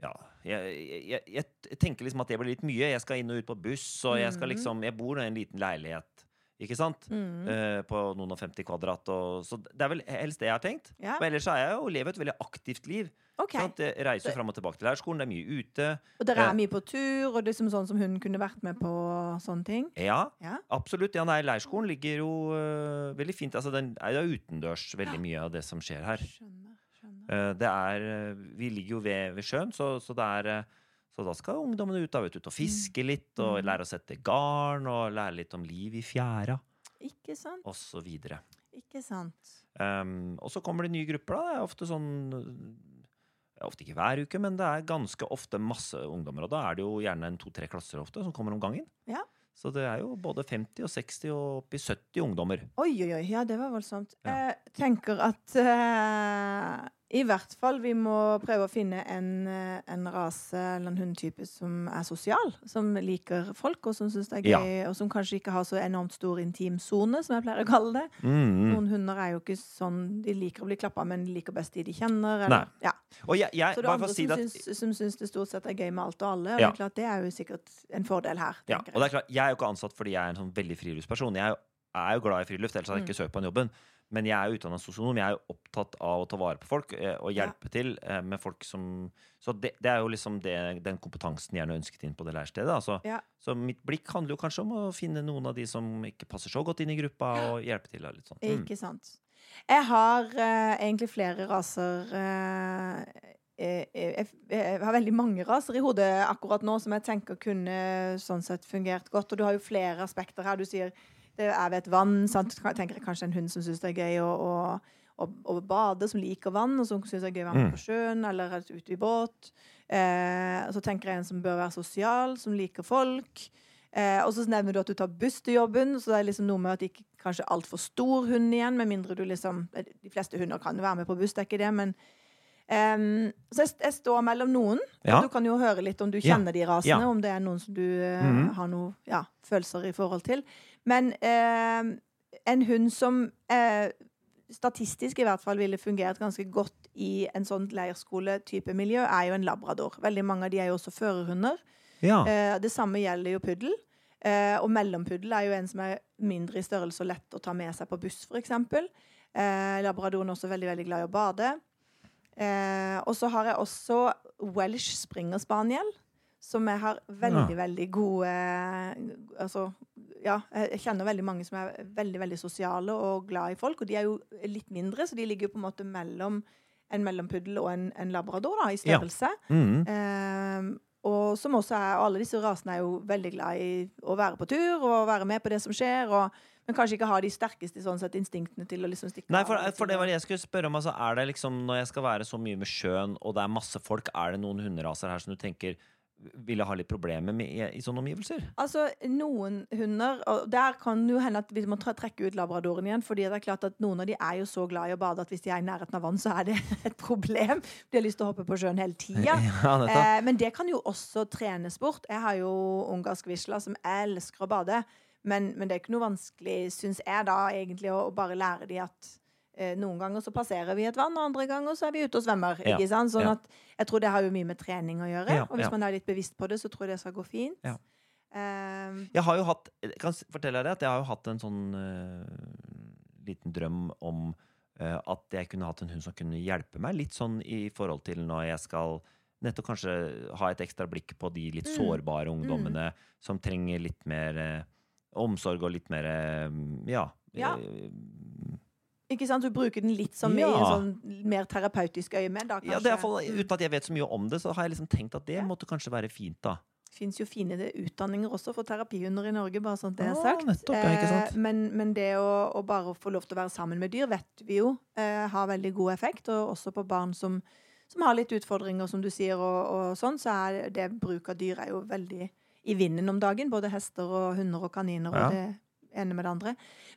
Speaker 3: Ja. Jeg, jeg, jeg tenker liksom at det blir litt mye. Jeg skal inn og ut på buss, og jeg skal
Speaker 2: Mhm.
Speaker 3: liksom Jeg bor i en liten leilighet, ikke sant?
Speaker 2: Mm.
Speaker 3: Eh, på noen og 50 kvadrat. Og, så det er vel helst det jeg har tenkt.
Speaker 2: Ja.
Speaker 3: Men ellers så er jeg jo lever et veldig aktivt liv.
Speaker 2: Okay.
Speaker 3: Sant? Jeg reiser jo fram og tilbake til leirskolen, det er mye ute.
Speaker 2: Og dere
Speaker 3: Eh.
Speaker 2: er mye på tur, og det er sånn som hun kunne vært med på sånne ting?
Speaker 3: Ja,
Speaker 2: Ja.
Speaker 3: absolutt. Ja, nei, leirskolen ligger jo uh, veldig fint. Altså, den er jo utendørs, veldig mye av det som skjer her.
Speaker 2: Skjønner. skjønner.
Speaker 3: Uh, det er Vi ligger jo ved, ved sjøen, så, så det er øh, så da skal ungdommene ut, da, vet du, ut og fiske litt, og
Speaker 2: Mm.
Speaker 3: lære å sette garn, og lære litt om liv i fjæra,
Speaker 2: Ikke sant?
Speaker 3: og så videre.
Speaker 2: Ikke sant.
Speaker 3: Um, og så kommer det nye grupper, da. Det er ofte sånn Ofte ikke hver uke, men det er ganske ofte masse ungdommer. Og da er det jo gjerne en to-tre klasser ofte som kommer om gangen.
Speaker 2: Ja.
Speaker 3: Så det er jo både 50 og 60 og oppi 70 ungdommer.
Speaker 2: Oi, oi, oi. Ja, det var voldsomt.
Speaker 3: Ja.
Speaker 2: Jeg tenker at eh, i hvert fall vi må prøve å finne en, eh, en rase eller en hundetype som er sosial. Som liker folk, og som syns det er
Speaker 3: Ja.
Speaker 2: gøy. Og som kanskje ikke har så enormt stor intimsone, som jeg pleier å kalle det.
Speaker 3: Mm.
Speaker 2: Noen hunder er jo ikke sånn De liker å bli klappa, men de liker best de de kjenner. Eller, ja.
Speaker 3: Og jeg, jeg
Speaker 2: Så det er andre
Speaker 3: si
Speaker 2: som,
Speaker 3: at
Speaker 2: syns, som syns det stort sett er gøy med alt og alle. Og
Speaker 3: Ja.
Speaker 2: det er klart det er jo sikkert en fordel her.
Speaker 3: ja, og det er klart, Jeg er jo ikke ansatt fordi jeg er en sånn veldig friluftsperson. Jeg er jo, er jo glad i friluft, ellers hadde jeg ikke søkt på den jobben. Men jeg er jo utdannet sosionom. Jeg er jo opptatt av å ta vare på folk og og
Speaker 2: Ja.
Speaker 3: hjelpe til eh, med folk som Så det, det er jo liksom det, den kompetansen jeg gjerne ønsket inn på det lærestedet. Altså.
Speaker 2: Ja.
Speaker 3: Så mitt blikk handler jo kanskje om å finne noen av de som ikke passer så godt inn i gruppa, og hjelpe til. Og litt sånn. Mm.
Speaker 2: Ikke sant. Jeg har uh, egentlig flere raser uh, jeg, jeg, jeg har veldig mange raser i hodet akkurat nå som jeg tenker kunne sånn sett fungert godt. Og du har jo flere aspekter her. Du sier det er ved et vann. Sant? Jeg kanskje en hund som syns det er gøy å, å, å, bade, som liker vann, og som syns det er gøy å være med
Speaker 3: Mm.
Speaker 2: på sjøen eller ute i båt. Eh, så tenker jeg en som bør være sosial, som liker folk. Eh, og så nevner du at du tar buss til jobben, så det er liksom noe med at det ikke kanskje altfor stor hund igjen, med mindre du liksom De fleste hunder kan jo være med på buss, det er ikke det, men um, Så jeg, jeg står mellom noen.
Speaker 3: Ja.
Speaker 2: Du kan jo høre litt om du
Speaker 3: Ja.
Speaker 2: kjenner de rasene,
Speaker 3: Ja.
Speaker 2: om det er noen som du uh,
Speaker 3: mm -hmm.
Speaker 2: har noen ja, følelser i forhold til. Men eh, en hund som eh, statistisk i hvert fall ville fungert ganske godt i en sånn leirskole-type miljø, er jo en labrador. Veldig mange av de er jo også førerhunder.
Speaker 3: Ja.
Speaker 2: Eh, det samme gjelder jo puddel. Eh, og mellompuddel er jo en som er mindre i størrelse og lett å ta med seg på buss, f.eks. Eh, labradoren er også veldig veldig glad i å bade. Eh, og så har jeg også Welsh Springer Spaniel, som jeg har veldig, veldig gode Altså, ja, jeg kjenner veldig mange som er veldig, veldig sosiale og glad i folk. Og de er jo litt mindre, så de ligger jo på en måte mellom en mellompuddel og en, en labrador da, i
Speaker 3: Ja. Mm
Speaker 2: -hmm. eh, og som også er, alle disse rasene er jo veldig glad i å være på tur og være med på det som skjer, og, men kanskje ikke har de sterkeste sånn sett, instinktene til å liksom stikke
Speaker 3: Nei, for,
Speaker 2: av.
Speaker 3: for det var det jeg skulle spørre om. Altså, er det liksom, når jeg skal være så mye med sjøen, og det er masse folk, er det noen hunderaser her som du tenker ville ha litt problemer med i, i sånne omgivelser?
Speaker 2: Altså, noen hunder Og der kan det jo hende at vi må tre- trekke ut labradoren igjen. fordi det er klart at noen av de er jo så glad i å bade at hvis de er i nærheten av vann, så er det et problem. De har lyst til å hoppe på sjøen hele tida.
Speaker 3: Ja.
Speaker 2: Eh, men det kan jo også trenes bort. Jeg har jo ungarsk visla som elsker å bade. Men, men det er ikke noe vanskelig, syns jeg, da, egentlig, å, å bare lære de at noen ganger så passerer vi et vann, og andre ganger så er vi ute og svømmer.
Speaker 3: Ja,
Speaker 2: Ikke sant? Sånn
Speaker 3: ja.
Speaker 2: at jeg tror det har jo mye med trening å gjøre.
Speaker 3: Ja,
Speaker 2: og hvis man er litt bevisst på det, så tror jeg det skal gå fint.
Speaker 3: Ja.
Speaker 2: Eh,
Speaker 3: Jeg har jo hatt jeg kan fortelle deg at jeg har jo hatt en sånn uh, liten drøm om uh, at jeg kunne hatt en hund som kunne hjelpe meg litt sånn i forhold til når jeg skal nettopp kanskje ha et ekstra blikk på de litt
Speaker 2: Mm.
Speaker 3: sårbare ungdommene som trenger litt mer uh, omsorg og litt mer eh, ja.
Speaker 2: Ja. Ikke sant? Du bruker den litt som i en sånn mer terapeutisk øyemed, da, kanskje.
Speaker 3: ja, det er fall, Uten at jeg vet så mye om det, så har jeg liksom tenkt at det
Speaker 2: Ja.
Speaker 3: måtte kanskje være fint, da.
Speaker 2: Det fins jo fine utdanninger også for terapihunder i Norge, bare sånn at det er
Speaker 3: sagt.
Speaker 2: sagt.
Speaker 3: nettopp, ja, ikke sant?
Speaker 2: Eh, men, men det å, å bare få lov til å være sammen med dyr, vet vi jo eh, har veldig god effekt. Og også på barn som, som har litt utfordringer, som du sier, og, og sånn, så er det bruk av dyr er jo veldig i vinden om dagen. Både hester og hunder og kaniner
Speaker 3: Ja.
Speaker 2: og det ene med det andre.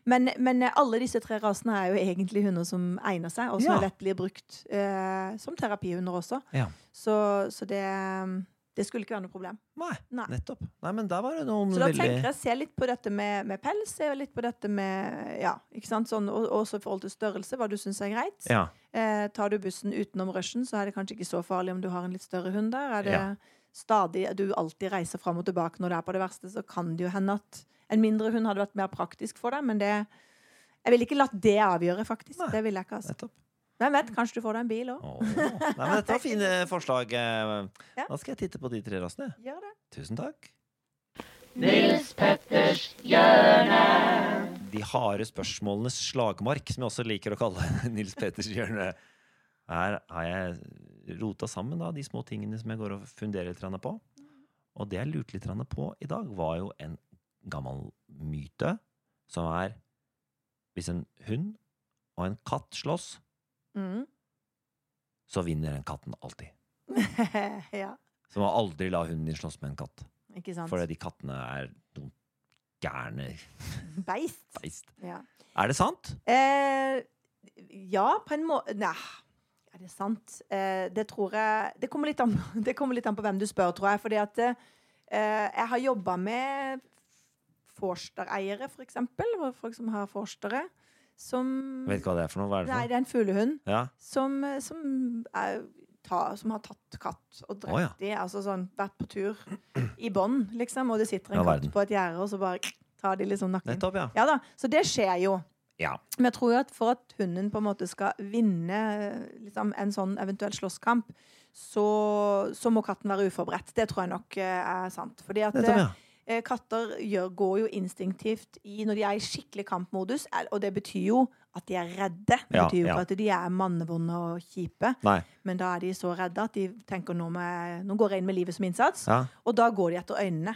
Speaker 2: Men, men eh, alle disse tre rasene er jo egentlig hunder som egner seg, og som
Speaker 3: Ja.
Speaker 2: lett blir brukt eh, som terapihunder også.
Speaker 3: Ja.
Speaker 2: Så, så det, det skulle ikke være noe problem.
Speaker 3: Nei,
Speaker 2: Nei.
Speaker 3: nettopp. Nei, men der var det noen
Speaker 2: Så da
Speaker 3: veldig
Speaker 2: tenker jeg se litt på dette med, med pels, se litt på dette med Ja, ikke sant? Sånn, og også i forhold til størrelse, hva du syns er greit.
Speaker 3: Ja.
Speaker 2: Eh, tar du bussen utenom rushen, så er det kanskje ikke så farlig om du har en litt større hund der. Er det stadig du alltid reiser fram og tilbake når det er på det verste, så kan det jo hende at en mindre hund hadde vært mer praktisk for deg, men det Jeg ville ikke latt det avgjøre, faktisk.
Speaker 3: Nei.
Speaker 2: Det ville jeg ikke. Altså.
Speaker 3: Nettopp.
Speaker 2: Hvem vet, kanskje du får deg en bil òg.
Speaker 3: Dette var fine forslag.
Speaker 2: Ja.
Speaker 3: Da skal jeg titte på de tre rasene.
Speaker 2: Gjør det.
Speaker 3: Tusen takk. De harde spørsmålenes slagmark, som jeg også liker å kalle Nils Petters hjørne. Her har jeg rota sammen da, de små tingene som jeg går og funderer litt på. Og det jeg lurte litt på i dag, var jo en gammel myte, som er Hvis en hund og en katt slåss,
Speaker 2: Mm.
Speaker 3: så vinner den katten alltid.
Speaker 2: ja,
Speaker 3: Så må aldri la hunden din slåss med en katt.
Speaker 2: ikke sant.
Speaker 3: For de kattene er noen gærne
Speaker 2: Beist.
Speaker 3: beist.
Speaker 2: Ja.
Speaker 3: Er det sant?
Speaker 2: Eh, ja, på en måte Nei, er det sant? Eh, det tror jeg det kommer, an, det kommer litt an på hvem du spør, tror jeg. Fordi at eh, jeg har jobba med forstereiere, for eksempel. Folk som har forstere. Som
Speaker 3: Vet ikke hva det er for noe. Hva er det
Speaker 2: Nei, det er en fuglehund?
Speaker 3: Ja.
Speaker 2: som, eh, som, er, ta, som har tatt katt og drept
Speaker 3: oh, ja.
Speaker 2: de. Altså sånn vært på tur i bånd, liksom. Og det sitter en
Speaker 3: Ja,
Speaker 2: katt
Speaker 3: verden.
Speaker 2: på et gjerde, og så bare tar de liksom nakken.
Speaker 3: Nettopp, ja.
Speaker 2: Ja da, Så det skjer jo.
Speaker 3: ja.
Speaker 2: Men jeg tror jo at for at hunden på en måte skal vinne liksom, en sånn eventuell slåsskamp, så, så må katten være uforberedt. Det tror jeg nok eh, er sant. Fordi at
Speaker 3: Nettopp, ja.
Speaker 2: Eh, katter gjør, går jo instinktivt i når de er i skikkelig kampmodus, og det betyr jo at de er redde. Det
Speaker 3: Ja,
Speaker 2: betyr jo
Speaker 3: ja.
Speaker 2: ikke at de er mannevonde og kjipe,
Speaker 3: Nei.
Speaker 2: men da er de så redde at de tenker nå, med, nå går jeg inn med livet som innsats,
Speaker 3: Ja.
Speaker 2: og da går de etter øynene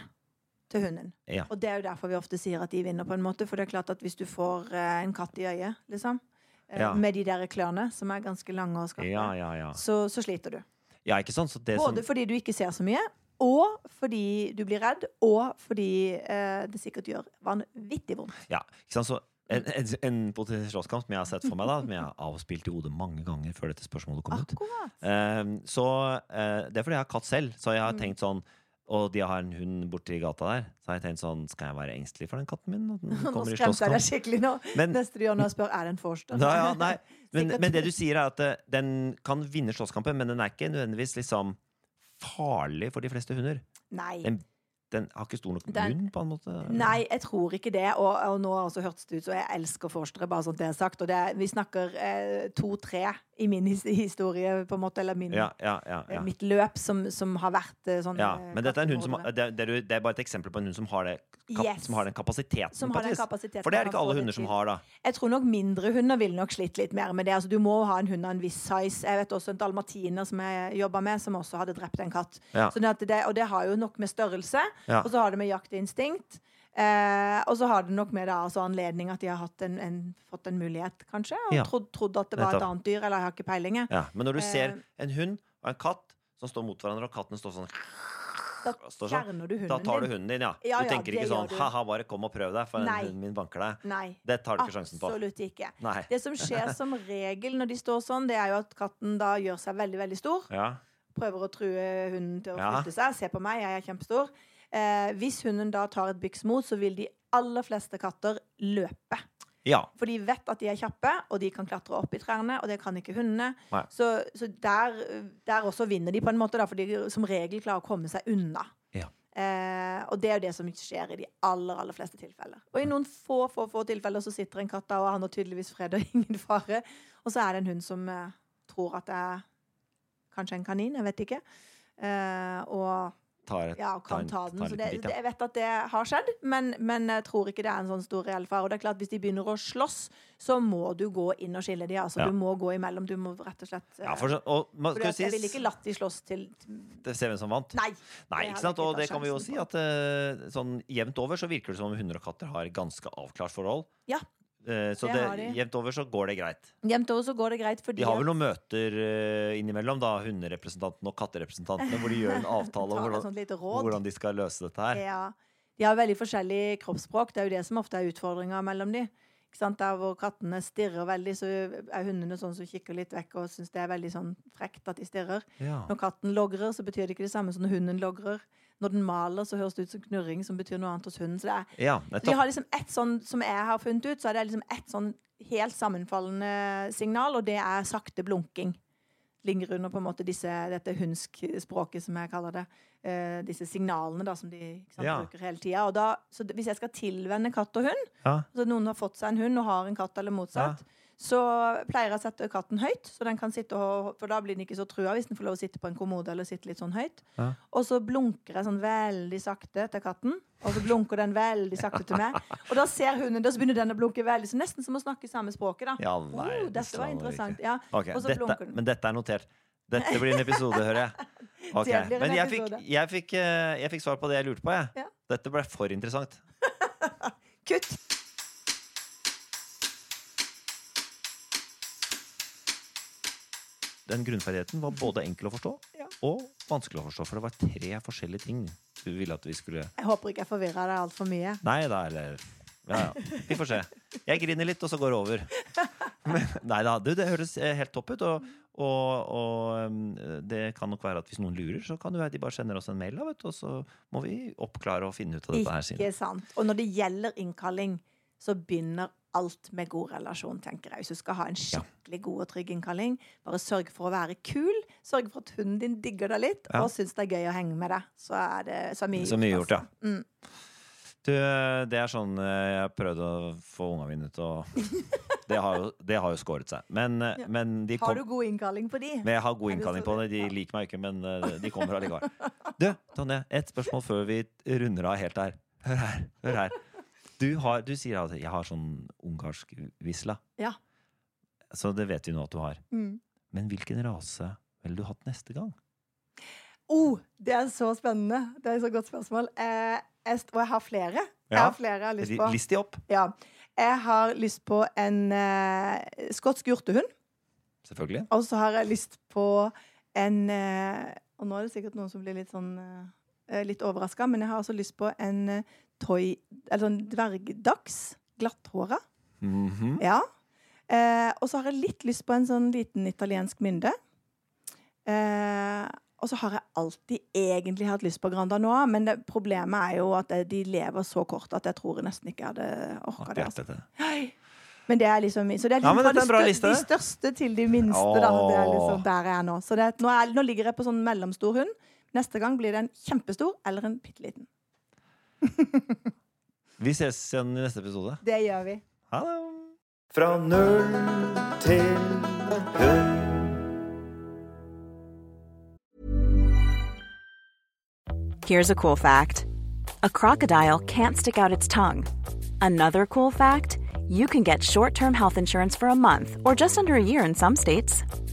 Speaker 2: til hunden.
Speaker 3: Ja.
Speaker 2: Og det er jo derfor vi ofte sier at de vinner, på en måte. For det er klart at hvis du får eh, en katt i øyet, liksom, eh,
Speaker 3: Ja.
Speaker 2: med de der klørne, som er ganske lange og skarpe,
Speaker 3: Ja, ja, ja.
Speaker 2: Så, så sliter du.
Speaker 3: ja, ikke sant? Så det som
Speaker 2: Både fordi du ikke ser så mye, og fordi du blir redd, og fordi eh, det sikkert gjør vanvittig vondt.
Speaker 3: Ja, ikke sant? Så en, en, en potensiell slåsskamp som jeg har sett for meg, da, som jeg har avspilt i hodet mange ganger før dette spørsmålet kom ut. Ehm, så eh, Det er fordi jeg har katt selv. Så jeg har
Speaker 2: Mm.
Speaker 3: tenkt sånn Og de har en hund borti gata der. Så har jeg tenkt sånn Skal jeg være engstelig for den katten min? Den
Speaker 2: Nå
Speaker 3: kommer i
Speaker 2: skremte jeg deg skikkelig nå.
Speaker 3: Men-
Speaker 2: Neste du gjør nå, spør er det en forster.
Speaker 3: Nei, ja. Men, men det du sier, er at eh, den kan vinne slåsskampen, men den er ikke nødvendigvis liksom farlig for de fleste hunder.
Speaker 2: Nei.
Speaker 3: Den, den har ikke stor nok munn, på en måte.
Speaker 2: Nei, jeg tror ikke det. Og, og nå også hørtes det ut som jeg elsker forstere, bare sånn det er sagt. Og det, vi snakker eh, to-tre i min historie, på en måte, eller min,
Speaker 3: Ja, ja, ja,
Speaker 2: eh, mitt løp, som, som har vært eh, sånn
Speaker 3: ja.
Speaker 2: eh,
Speaker 3: Men dette er, en hund som, det, er, det, er, bare et eksempel på en hund som har, det, kap,
Speaker 2: Yes.
Speaker 3: som har den kapasiteten.
Speaker 2: Som har den kapasiteten
Speaker 3: For det er det ikke alle hunder som har, da.
Speaker 2: Jeg tror nok mindre hunder ville nok slitt litt mer med det. Altså, du må ha en hund av en viss size. Jeg vet også en dalmatiner som jeg jobba med, som også hadde drept en katt. Sånn det, og det har jo nok med størrelse,
Speaker 3: Ja.
Speaker 2: og så har det med jaktinstinkt. Eh, og så har det nok med da, altså, anledning at de har en, en, fått en mulighet, kanskje, og
Speaker 3: Ja.
Speaker 2: trodd, trodd at det var et annet dyr, eller jeg har ikke peiling.
Speaker 3: Ja, men når du
Speaker 2: Eh.
Speaker 3: ser en hund og en katt som står mot hverandre, og katten står sånn
Speaker 2: Da
Speaker 3: står sånn,
Speaker 2: du hunden din.
Speaker 3: Da tar du hunden din, ja.
Speaker 2: Ja,
Speaker 3: du tenker ikke sånn ha-ha, bare kom og prøv deg, for
Speaker 2: Nei.
Speaker 3: hunden min banker deg.
Speaker 2: Nei.
Speaker 3: Det tar du ikke sjansen på.
Speaker 2: Absolutt ikke.
Speaker 3: Nei.
Speaker 2: Det som skjer som regel når de står sånn, det er jo at katten da gjør seg veldig, veldig stor.
Speaker 3: Ja.
Speaker 2: prøver å true hunden til å
Speaker 3: Ja.
Speaker 2: flytte seg. Se på meg, jeg er kjempestor. Eh, hvis hunden da tar et byks mot, så vil de aller fleste katter løpe.
Speaker 3: ja.
Speaker 2: For de vet at de er kjappe, og de kan klatre opp i trærne, og det kan ikke hundene. Så, så der, der også vinner de på en måte, da, for de som regel klarer å komme seg unna.
Speaker 3: Ja.
Speaker 2: Eh, og det er jo det som skjer i de aller aller fleste tilfeller. Og i noen få få, få tilfeller så sitter en katt der, og han har tydeligvis fred og ingen fare. Og så er det en hund som eh, tror at det er kanskje en kanin, jeg vet ikke. Eh, og
Speaker 3: Tar
Speaker 2: ja, og kan ta
Speaker 3: en-
Speaker 2: den. Så det,
Speaker 3: bit, ja.
Speaker 2: jeg vet at det har skjedd, men, men jeg tror ikke det er en sånn stor reell fare. Og det er klart, hvis de begynner å slåss, så må du gå inn og skille de. Altså,
Speaker 3: Ja.
Speaker 2: Du må gå imellom. Du må rett og slett eh,
Speaker 3: Ja, for, og, man, for
Speaker 2: det, Jeg ville ikke latt de slåss til
Speaker 3: det ser hvem som vant.
Speaker 2: Nei!
Speaker 3: Nei, ikke sant? Og det kan vi jo si at eh, sånn jevnt over så virker det som om hunder og katter har ganske avklart forhold.
Speaker 2: Ja.
Speaker 3: Eh, så
Speaker 2: Det
Speaker 3: det, jevnt over så går det greit.
Speaker 2: Jevnt over så går det greit, fordi
Speaker 3: De har vel noen møter eh, innimellom, da, hunderepresentantene og katterepresentantene, hvor de gjør en avtale om hvordan, hvordan de skal løse dette her.
Speaker 2: Ja. De har veldig forskjellig kroppsspråk. Det er jo det som ofte er utfordringa mellom de. Ikke sant? Der hvor kattene stirrer veldig, så er hundene sånn som kikker litt vekk og syns det er veldig sånn frekt at de stirrer.
Speaker 3: Ja.
Speaker 2: Når katten logrer, så betyr det ikke det samme som når hunden logrer. Når den maler, så høres det ut som knurring, som betyr noe annet hos hunden. Så det er,
Speaker 3: Ja, nettopp.
Speaker 2: har liksom ett sånn, som jeg har funnet ut, så er det liksom ett sånn helt sammenfallende signal, og det er sakte blunking. Ligger under på en måte disse, dette hundsk-språket, som jeg kaller det. Eh, disse signalene da, som de sant,
Speaker 3: Ja.
Speaker 2: bruker hele tida. Så hvis jeg skal tilvenne katt og hund,
Speaker 3: Ja.
Speaker 2: så noen har fått seg en hund og har en katt eller motsatt, så pleier jeg å sette katten høyt, så den kan sitte og, for da blir den ikke så trua hvis den får lov å sitte på en kommode eller sitte litt sånn høyt.
Speaker 3: Ja.
Speaker 2: Og så blunker jeg sånn veldig sakte til katten, og så blunker den veldig sakte til meg. Og da ser hunden så begynner den å blunke veldig, så nesten som å snakke samme språket da.
Speaker 3: Ja,
Speaker 2: oh, dette var interessant. Ja. Okay,
Speaker 3: dette, men dette er notert. Dette blir en episode, hører jeg. Ok,
Speaker 2: Det blir en
Speaker 3: Men jeg fikk, jeg, fikk, eh, jeg fikk svar på det jeg lurte på. Jeg.
Speaker 2: Ja.
Speaker 3: Dette ble for interessant.
Speaker 2: Kutt!
Speaker 3: Den grunnferdigheten var både enkel å forstå
Speaker 2: Ja.
Speaker 3: og vanskelig å forstå. For det var tre forskjellige ting du ville at vi skulle
Speaker 2: Jeg håper ikke jeg forvirrer deg alt for mye.
Speaker 3: Nei da, eller Ja, ja. Vi får se. Jeg griner litt, og så går det over. Men, nei da, det, det høres eh, helt topp ut. Og, og, og um, det kan nok være at hvis noen lurer, så kan det være de bare sender oss en mail, da, vet og så må vi oppklare og finne ut av dette her
Speaker 2: Ikke sant. Og når det gjelder innkalling, så begynner alt med god relasjon, tenker jeg. Hvis du skal ha en skikkelig god og trygg innkalling, bare sørg for å være kul. Sørg for at hunden din digger deg litt,
Speaker 3: Ja.
Speaker 2: og syns det er gøy å henge med deg. Så er det så er mye
Speaker 3: Så mye gjort, ja.
Speaker 2: altså. Mm.
Speaker 3: Du, det er sånn jeg jeg prøvde å få unga mine til å Det har jo, det har jo skåret seg. Men, eh,
Speaker 2: Ja.
Speaker 3: men de
Speaker 2: Har du god innkalling på de?
Speaker 3: Men jeg har god innkalling på det. De liker meg ikke, men eh, de kommer allikevel. Du, Tonje, et spørsmål før vi runder av helt her. Hør her. hør her Du, har, du sier at jeg har sånn ungarsk visla.
Speaker 2: Ja.
Speaker 3: Så det vet vi nå at du har.
Speaker 2: Mm.
Speaker 3: Men hvilken rase ville du hatt neste gang?
Speaker 2: Oh, det er så spennende. Det er et så godt spørsmål. Eh, jeg, og jeg har flere. Jeg har flere jeg har lyst på.
Speaker 3: List de opp,
Speaker 2: Ja. Jeg har lyst på en eh, skotsk hjortehund.
Speaker 3: selvfølgelig.
Speaker 2: Og så har jeg lyst på en eh, Og nå er det sikkert noen som blir litt sånn eh, Litt overraska, men jeg har også lyst på en eh, toy Eller sånn dvergdags. Glatthåra.
Speaker 3: Mhm.
Speaker 2: Ja. Eh, og så har jeg litt lyst på en sånn liten italiensk mynde. Eh, og så har jeg alltid egentlig hatt lyst på Granda nå, men det, problemet er jo at de lever så kort at jeg tror jeg nesten ikke hadde orka det. Altså. Men det er liksom Så det er liksom
Speaker 3: ja,
Speaker 2: fra
Speaker 3: dette er
Speaker 2: de,
Speaker 3: liste.
Speaker 2: de største til de minste. Da. Det er liksom der jeg er nå. Så det, nå, er, nå ligger jeg på sånn mellomstor hund. Neste gang blir det en kjempestor eller en bitte liten.
Speaker 3: Vi ses igjen i neste episode.
Speaker 2: Det gjør vi.
Speaker 3: Ha det!
Speaker 1: Fra null til hund.
Speaker 5: Here's a cool fact a crocodile can't stick out its tongue. Another cool fact you can get short term health insurance for a month or just under a year in some states.